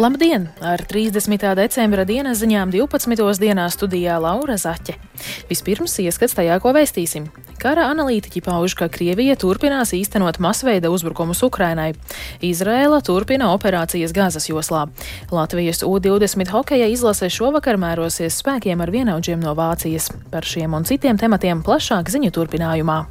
Labdien! Ar 30. decembra dienas ziņām 12. dienā studijā Laura Zaķe. Vispirms ieskats tajā, ko vēstīsim. Kara analītiķi pauž, ka Krievija turpinās īstenot masveida uzbrukumus Ukrainai. Izrēla turpina operācijas Gāzes joslā. Latvijas U-20 hokeja izlase šovakar mērosies spēkiem ar vienaudžiem no Vācijas. Par šiem un citiem tematiem plašāk ziņu turpinājumā.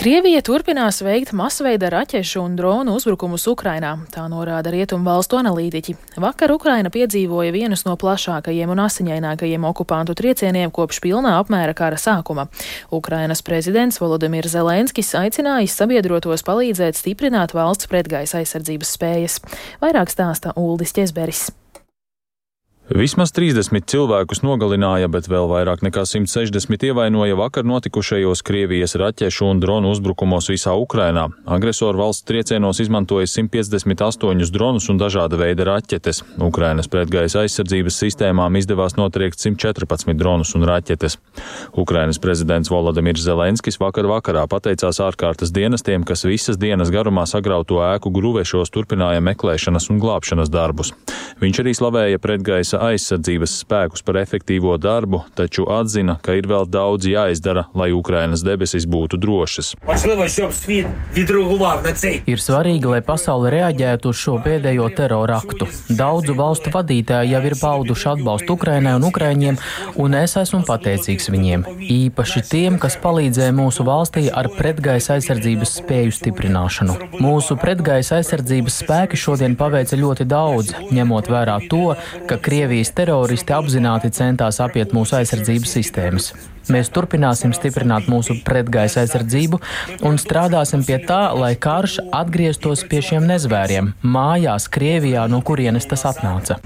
Krievija turpinās veikt masveida raķešu un dronu uzbrukumus Ukrainā, tā norāda rietumu valstu analītiķi. Vakar Ukraina piedzīvoja vienus no plašākajiem un asiņainākajiem okupantu triecieniem kopš pilnā apmēra kara sākuma. Ukrainas prezidents Volodimirs Zelenskis aicinājis sabiedrotos palīdzēt stiprināt valsts pretgaisa aizsardzības spējas. Vairāk stāsta Uldis Česberis. Vismaz 30 cilvēkus nogalināja, bet vēl vairāk nekā 160 ievainoja vakar notikušajos Krievijas raķešu un dronu uzbrukumos visā Ukrainā. Agresoru valsts triecienos izmantoja 158 dronus un dažāda veida raķetes. Ukrainas pretgaisa aizsardzības sistēmām izdevās notriekt 114 dronus un raķetes. Ukrainas prezidents Volodimirs Zelenskis vakar vakarā pateicās ārkārtas dienestiem, kas visas dienas garumā sagrauto ēku gruvešos turpināja meklēšanas un glābšanas darbus. Viņš arī slavēja pretgaisa aizsardzības spēkus par efektīvo darbu, taču atzina, ka ir vēl daudz jāizdara, lai Ukrainas debesis būtu drošas. Ir svarīgi, lai pasaule reaģētu uz šo pēdējo terora aktu. Daudzu valstu vadītāji jau ir pauduši atbalstu Ukrainai un Ukraiņiem, un es esmu pateicīgs viņiem. Īpaši tiem, kas palīdzēja mūsu valstī ar pretgaisa aizsardzības spēju stiprināšanu. Mūsu pretgaisa aizsardzības spēki šodien paveica ļoti daudz, ņemot vērā to, ka Krievija Krievijas teroristi apzināti centās apiet mūsu aizsardzības sistēmas. Mēs turpināsim stiprināt mūsu pretgaisa aizsardzību un strādāsim pie tā, lai karš atgrieztos pie šiem nezvēriem, mājās, Krievijā, no kurienes tas atnāca.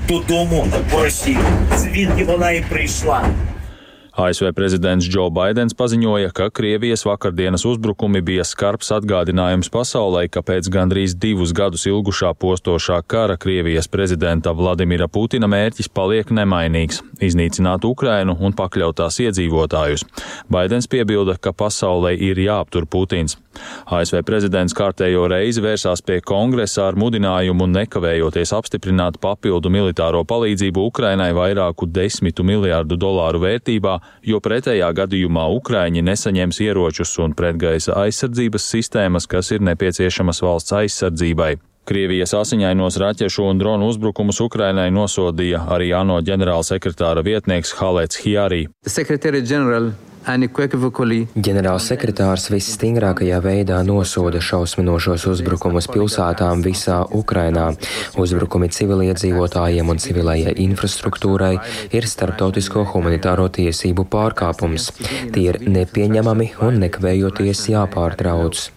ASV prezidents Džo Baidens paziņoja, ka Krievijas vakardienas uzbrukumi bija skarbs atgādinājums pasaulē, ka pēc gandrīz divus gadus ilgušā postošā kara Krievijas prezidenta Vladimira Putina mērķis paliek nemainīgs - iznīcināt Ukrainu un pakļautās iedzīvotājus. Baidens piebilda, ka pasaulē ir jāaptur Putins. ASV prezidents kārtējo reizi vērsās pie kongresa ar mudinājumu nekavējoties apstiprināt papildu militāro palīdzību Ukrainai vairāku desmitu miljārdu dolāru vērtībā, jo pretējā gadījumā Ukraiņi nesaņems ieročus un pretgaisa aizsardzības sistēmas, kas ir nepieciešamas valsts aizsardzībai. Krievijas asiņainos raķešu un dronu uzbrukumus Ukrainai nosodīja arī ANO ģenerālsekretāra vietnieks Halets Hjārī. Ģenerālsekretārs visstingrākajā veidā nosoda šausminošos uzbrukumus pilsētām visā Ukrainā. Uzbrukumi civiliedzīvotājiem un civilējai infrastruktūrai ir starptautisko humanitāro tiesību pārkāpums. Tie ir nepieņemami un nekavējoties jāpārtrauc.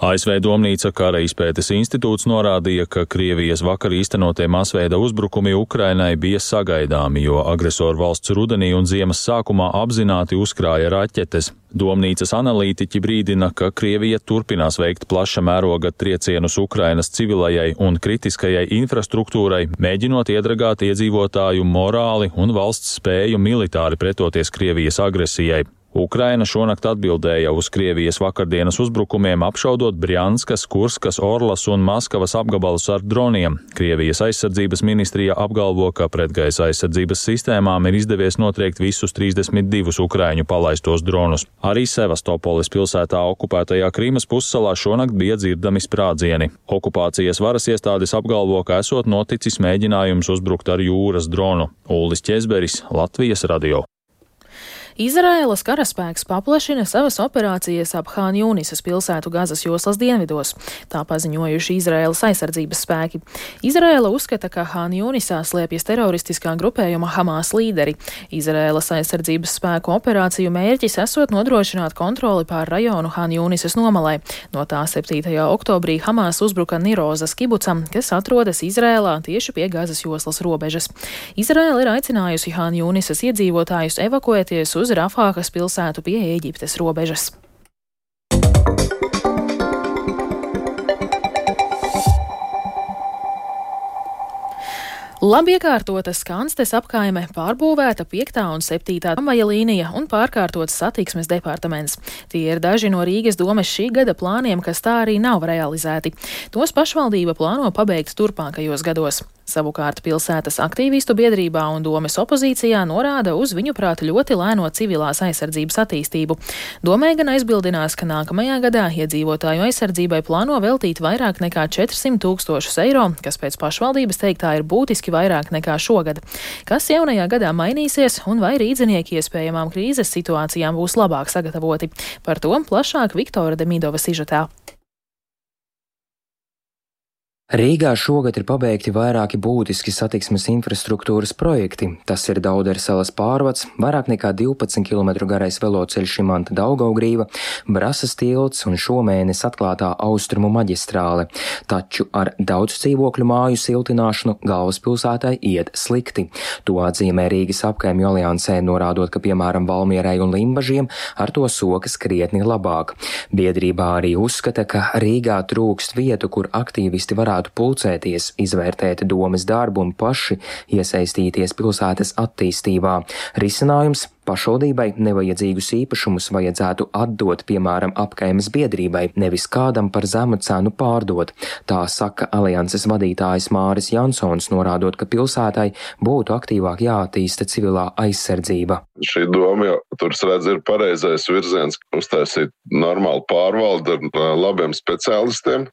ASV Domnīca kara izpētes institūts norādīja, ka Krievijas vakar īstenotie masveida uzbrukumi Ukrainai bija sagaidāmi, jo agresoru valsts rudenī un ziemas sākumā apzināti uzkrāja raķetes. Domnīcas analītiķi brīdina, ka Krievija turpinās veikt plaša mēroga triecienus Ukrainas civilajai un kritiskajai infrastruktūrai, mēģinot iedragāt iedzīvotāju morāli un valsts spēju militāri pretoties Krievijas agresijai. Ukraina šonakt atbildēja uz Krievijas vakardienas uzbrukumiem, apšaudot Brjanskas, Kurskas, Orlas un Maskavas apgabalus ar droniem. Krievijas aizsardzības ministrija apgalvo, ka pretgaisa aizsardzības sistēmām ir izdevies notriekt visus 32 ukraiņu palaistos dronus. Arī Sevastopolis pilsētā okupētajā Krīmas pussalā šonakt bija dzirdami sprādzieni. Okupācijas varas iestādes apgalvo, ka esot noticis mēģinājums uzbrukt ar jūras dronu. Ulis Česberis, Latvijas radio. Izraēlas karaspēks paplašina savas operācijas ap Hāņūnisas pilsētu Gazas joslas dienvidos, tā paziņojuši Izraēlas aizsardzības spēki. Izraēla uzskata, ka Hāņūnisā slēpjas teroristiskā grupējuma Hamas līderi. Izraēlas aizsardzības spēku operāciju mērķis esot nodrošināt kontroli pār rajonu Hāņūnisas nomalē. No tā 7. oktobrī Hamas uzbruka Nirozas kibucam, kas atrodas Izrēlā tieši pie Gazas joslas robežas. Izraēla ir aicinājusi Hāņūnisas iedzīvotājus evakuēties uz Rafākas pilsētu pie Ēģiptes robežas. Labi iekārtota Skanstes apkaime, pārbūvēta 5. un 7. tramvaja līnija un pārkārtots satiksmes departaments. Tie ir daži no Rīgas domes šī gada plāniem, kas tā arī nav realizēti. Tos pašvaldība plāno pabeigt turpmākajos gados. Savukārt pilsētas aktīvistu biedrībā un domes opozīcijā norāda uz viņu prāt ļoti lēno civilās aizsardzības attīstību. Domē gan aizbildinās, ka nākamajā gadā iedzīvotāju aizsardzībai plāno veltīt vairāk nekā 400 tūkstošus eiro, kas pēc pašvaldības teiktā ir būtiski vairāk nekā šogad. Kas jaunajā gadā mainīsies un vai rīdzinieki iespējamām krīzes situācijām būs labāk sagatavoti? Par to plašāk Viktora Demidova sižetā. Rīgā šogad ir pabeigti vairāki būtiski satiksmes infrastruktūras projekti. Tas ir Dauderes salas pārvads, vairāk nekā 12 km garais veloceļš Imanta Daugaugrīva, Brasas tilts un šomēnes atklātā austrumu maģistrāle. Taču ar daudz dzīvokļu māju siltināšanu galvaspilsētai iet slikti. To atzīmē Rīgas apkaimju aliansē, norādot, ka piemēram Valmierai un Limbažiem ar to sokas krietni labāk. Biedrībā arī uzskata, ka Rīgā trūkst vietu, kur aktīvisti varētu varētu pulcēties, izvērtēt domas darbu un paši iesaistīties pilsētas attīstībā. Risinājums Pašvaldībai nevajadzīgus īpašumus vajadzētu atdot, piemēram, apkaimes biedrībai, nevis kādam par zemu cenu pārdot. Tā saka alianses vadītājs Māris Jansons, norādot, ka pilsētai būtu aktīvāk jāattīsta civilā aizsardzība. Šī doma jau tur redz ir pareizais virziens, uztaisīt normālu pārvaldu ar labiem speciālistiem,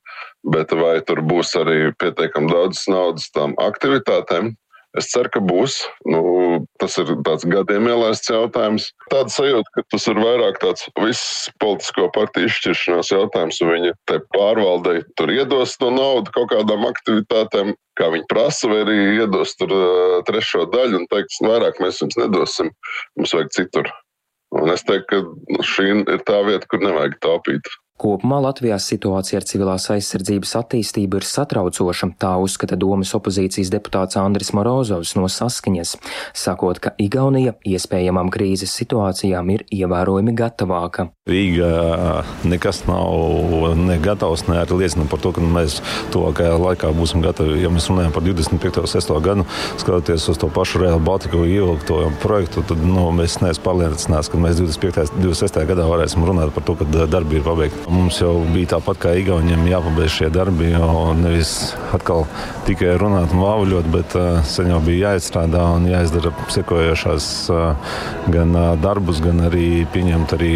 bet vai tur būs arī pietiekami daudz naudas tām aktivitātēm, Es ceru, ka būs. Nu, tas ir tāds gadiem ielaists jautājums. Tāda sajūta, ka tas ir vairāk tāds viss politisko partiju izšķiršanās jautājums, un viņi te pārvaldei tur iedos to naudu kaut kādām aktivitātēm, kā viņi prasa, vai arī iedos tur uh, trešo daļu un teiks, vairāk mēs jums nedosim, mums vajag citur. Un es teiktu, ka šī ir tā vieta, kur nevajag taupīt. Kopumā Latvijā situācija ar civilās aizsardzības attīstību ir satraucoša, tā uzskata domas opozīcijas deputāts Andris Morozovs no saskaņas, sakot, ka Igaunija iespējamām krīzes situācijām ir ievērojami gatavāka. Rīga nekas nav ne gatavs, ne arī liecina par to, ka mēs tuvākajā laikā būsim gatavi. Ja mēs runājam par 25. un 6. gadu, skatoties uz to pašu Real Baltiku ievilkto projektu, tad nu, mēs neesam pārliecināti, ka mēs 25. un 26. gadā varēsim runāt par to, ka darbi ir pabeigti. Mums jau bija tāpat kā Igauniem jāpabeidz šie darbi, jo nevis atkal tikai runāt un vāvuļot, bet uh, sen jau bija jāizstrādā un jāizdara sekojošās uh, gan uh, darbus, gan arī pieņemt arī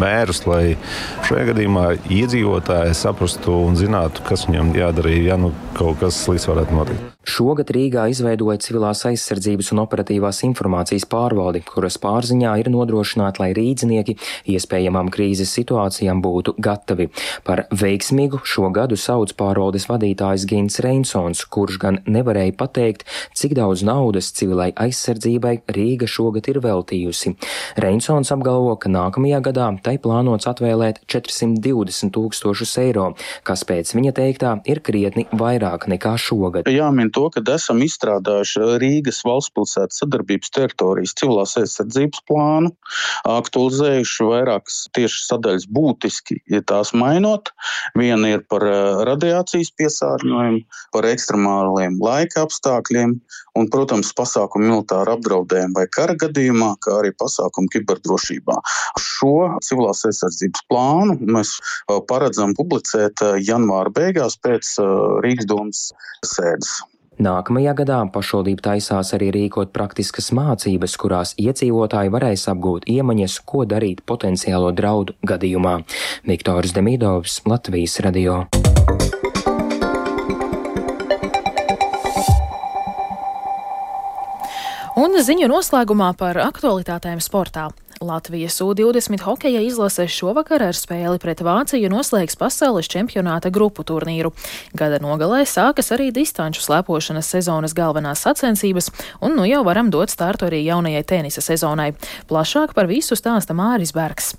mērus, lai šajā gadījumā iedzīvotāji saprastu un zinātu, kas viņam jādara, ja nu kaut kas slikts varētu notikt. Šogad Rīgā izveidoja civilās aizsardzības un operatīvās informācijas pārvaldi, kuras pārziņā ir nodrošināt, lai rīdzinieki iespējamām krīzes situācijām būtu gatavi. Par veiksmīgu šo gadu sauc pārvaldes vadītājs Gins Reinsons, kurš gan nevarēja pateikt, cik daudz naudas civilai aizsardzībai Rīga šogad ir veltījusi. Reinsons apgalvo, ka nākamajā gadā tai plānots atvēlēt 420 tūkstošus eiro, kas pēc viņa teiktā ir krietni vairāk nekā šogad. Jāmin to, ka esam izstrādājuši Rīgas valstspilsētas sadarbības teritorijas civilās aizsardzības plānu, aktualizējuši vairākas tieši sadaļas būtiski, ja tās mainot. Viena ir par eh, radiācijas piesārņojumu, par ekstremāliem laika apstākļiem un, protams, pasākumu militāru apdraudējumu vai kara gadījumā, kā arī pasākumu kiberdrošībā. Šo civilās aizsardzības plānu mēs eh, paredzam publicēt eh, janvāra beigās pēc Rīgas domas sēdes. Nākamajā gadā pašvaldība taisās arī rīkot praktiskas mācības, kurās iedzīvotāji varēs apgūt iemaņas, ko darīt potenciālo draudu gadījumā. Viktors Demidovs, Latvijas radio. Un ziņu noslēgumā par aktualitātēm sportā. Latvijas U-20 hokeja izlase šovakar ar spēli pret Vāciju noslēgs pasaules čempionāta grupu turnīru. Gada nogalē sākas arī distanču slēpošanas sezonas galvenās sacensības, un nu jau varam dot startu arī jaunajai tenisa sezonai. Plašāk par visu stāsta Māris Bergs.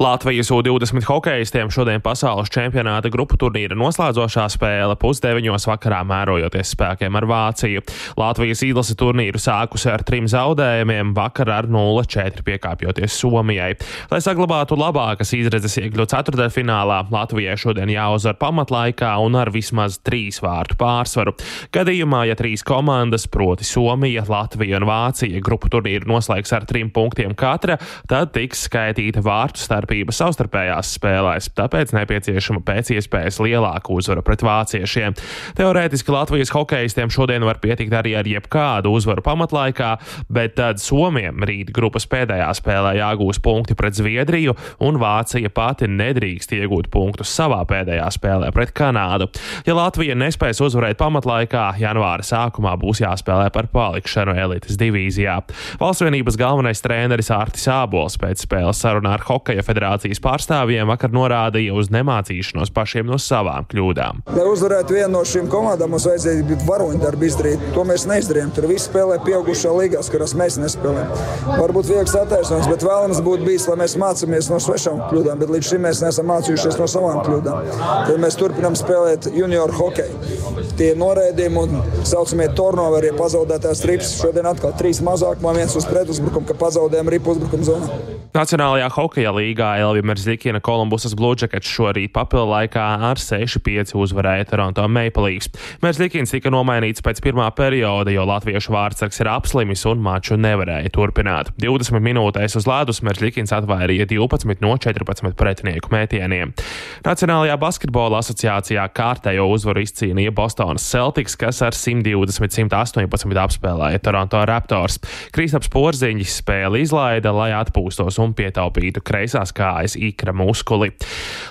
Latvijas U-20 hokeistiem šodien pasaules čempionāta grupu turnīra noslēdzošā spēle pusdeviņos vakarā mērojoties spēkiem ar Vāciju. Latvijas īlase turnīru sākusi ar trim zaudējumiem, vakar ar 0-4 piekāpjoties Somijai. Lai saglabātu labākas izredzes iekļūt ceturtdaļfinālā, Latvijai šodien jāuzvar pamatlaikā un ar vismaz trīs vārtu pārsvaru. Gadījumā, ja trīs komandas, proti Somija, Latvija un Vācija, grupu turnīru noslēgs ar trim punktiem katra, tad tiks skaitīta vārtu starp starpība savstarpējās spēlēs, tāpēc nepieciešama pēc iespējas lielāka uzvara pret vāciešiem. Teorētiski Latvijas hokeistiem šodien var pietikt arī ar jebkādu uzvaru pamatlaikā, bet tad Somijam rīt grupas pēdējā spēlē jāgūs punkti pret Zviedriju, un Vācija pati nedrīkst iegūt punktus savā pēdējā spēlē pret Kanādu. Ja Latvija nespēs uzvarēt pamatlaikā, janvāra sākumā būs jāspēlē par palikšanu elites divīzijā. Valsts vienības galvenais treneris Ārtis Ābols pēc spēles sarunā ar Hokeja federāciju federācijas pārstāvjiem vakar norādīja uz nemācīšanos pašiem no savām kļūdām. Lai uzvarētu vienu no šīm komandām, mums vajadzēja būt varoņdarbu izdarīt. To mēs neizdarījām. Tur viss spēlē pieaugušā līgās, kurās mēs nespēlējam. Varbūt viegls attaisnojums, bet vēlams būtu bijis, lai mēs mācāmies no svešām kļūdām, bet līdz šim mēs neesam mācījušies no savām kļūdām. Tad mēs turpinām spēlēt junioru hokeju. Tie noraidījumi un saucamie turnoveri, ja pazaudētās rips, šodien atkal trīs mazāk, man viens uz pretuzbrukumu, ka pazaudējām ripu uzbrukumu zonā. Nacionālajā hokeja līgā Elvija Merzlikina Kolumbusas Bluejackets šorīt papildu laikā ar 6-5 uzvarēja Toronto Maple Leafs. Merzlikins tika nomainīts pēc pirmā perioda, jo latviešu vārdsargs ir apslimis un maču nevarēja turpināt. 20 minūtēs uz ledus Merzlikins atvairīja 12 no 14 pretinieku mētieniem. Nacionālajā basketbola asociācijā kārtējo uzvaru izcīnīja Bostonas Celtics, kas ar 120-118 apspēlēja Toronto Raptors. Kristaps Porziņš spēli izlaida, lai atpūstos un pietaupītu kreisās kājas ikra muskuli.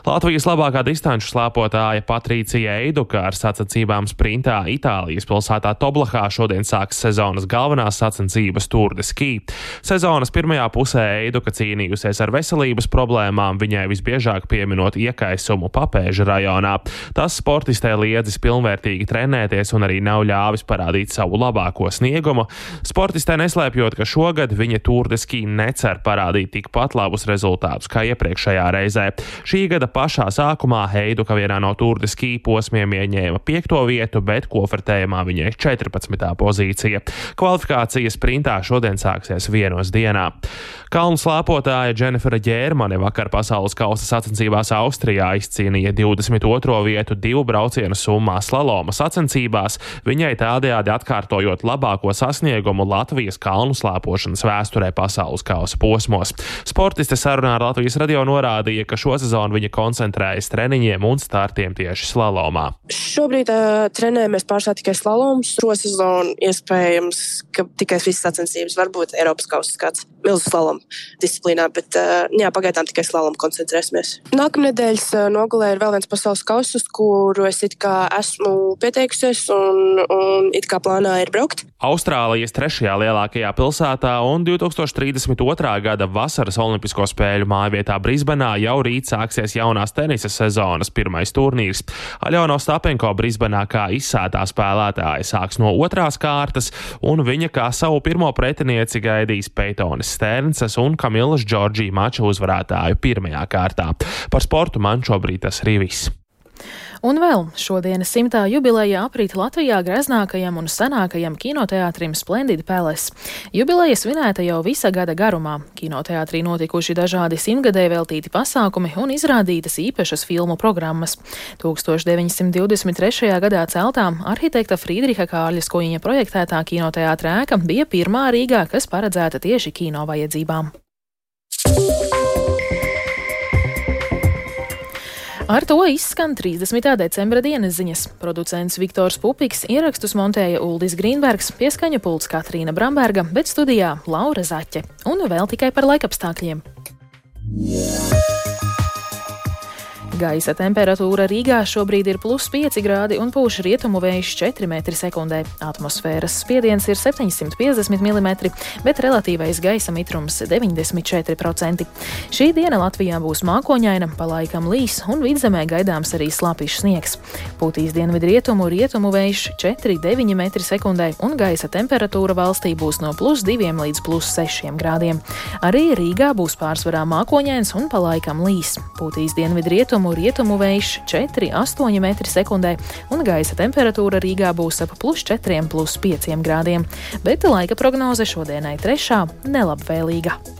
Latvijas labākā distanču slēpotāja Patricija Eiduka ar sacensībām sprintā Itālijas pilsētā Toblahā šodien sāks sezonas galvenās sacensības Tour de Ski. Sezonas pirmajā pusē Eiduka cīnījusies ar veselības problēmām, viņai visbiežāk pieminot iekaisumu papēža rajonā. Tas sportistē liedzis pilnvērtīgi trenēties un arī nav ļāvis parādīt savu labāko sniegumu. Sportistē neslēpjot, ka šogad viņa Tour de Ski necer parādīt tikpat labus rezultātus kā iepriekšējā reizē. Šī gada pašā sākumā Heiduka vienā no Tour de Ski posmiem ieņēma piekto vietu, bet kofrtējumā viņai 14. pozīcija. Kvalifikācija sprintā šodien sāksies vienos dienā. Kalnu slēpotāja Dženifera Ģērmane vakar pasaules kausa sacensībās Austrijā izcīnīja 22. vietu divu braucienu summā slaloma sacensībās, viņai tādējādi atkārtojot labāko sasniegumu Latvijas kalnu slēpošanas vēsturē pasaules kausa posmos. Sportiste sarunā ar Latvijas radio norādīja, ka šo sezonu viņa koncentrējas treniņiem un startiem tieši slalomā. Šobrīd uh, trenējamies pārsvarā tikai slalomus. Šo sezonu iespējams, ka tikai visas sacensības var būt Eiropas kausa skats milzu slalomu disciplīnā, bet uh, jā, pagaidām tikai slalomu koncentrēsimies. Nākamnedēļas uh, nogalē ir vēl viens pasaules kausa, kuru es esmu pieteikusies un, un it kā plānā ir braukt. Austrālijas trešajā lielākajā pilsētā un 2032. gada vasaras Olimpisko spēļu mājvietā Brisbanā jau rīt sāksies jaunās tenisa sezonas pirmais turnīrs. Aļona Ostapenko Brisbanā kā izsētā spēlētāja sāks no otrās kārtas, un viņa kā savu pirmo pretinieci gaidīs Peitonis Stērnces un Kamilas Džordžija maču uzvarētāju pirmajā kārtā. Par sportu man šobrīd tas arī viss. Un vēl šodienas simtā jubileja aprīt Latvijā greznākajam un senākajam kinoteātrim Splendid Palace. Jubileja svinēta jau visa gada garumā. Kinoteātrī notikuši dažādi simtgadē veltīti pasākumi un izrādītas īpašas filmu programmas. 1923. gadā celtā arhitekta Friedriha Kārļa Skojiņa projektētā kinoteātra ēka bija pirmā Rīgā, kas paredzēta tieši kino vajadzībām. Ar to izskan 30. decembra dienas ziņas. Producents Viktors Pupiks ierakstus montēja Uldis Grīnbergs, pieskaņu pults Katrīna Bramberga, bet studijā Laura Zaķe. Un vēl tikai par laikapstākļiem. Gaisa temperatūra Rīgā šobrīd ir plus 5 grādi un pūš rietumu vējš 4 m2. Atmosfēras spiediens ir 750 mm, bet relatīvais gaisa mitrums 94%. Šī diena Latvijā būs mākoņaina, palaikam līs un vidzemē gaidāms arī slapjš sniegs. Pūtīs dienvidu rietumu, vējš 4,9 m2 un gaisa temperatūra valstī būs no plus 2 līdz plus 6 grādiem. Arī Rīgā būs pārsvarā mākoņains un palaikam līs. Pūtīs dienvidu rietumu, rietumu vējš 4,8 m2 un gaisa temperatūra Rīgā būs ap plus 4, plus 5 grādiem, bet laika prognoze šodienai trešā nelabvēlīga.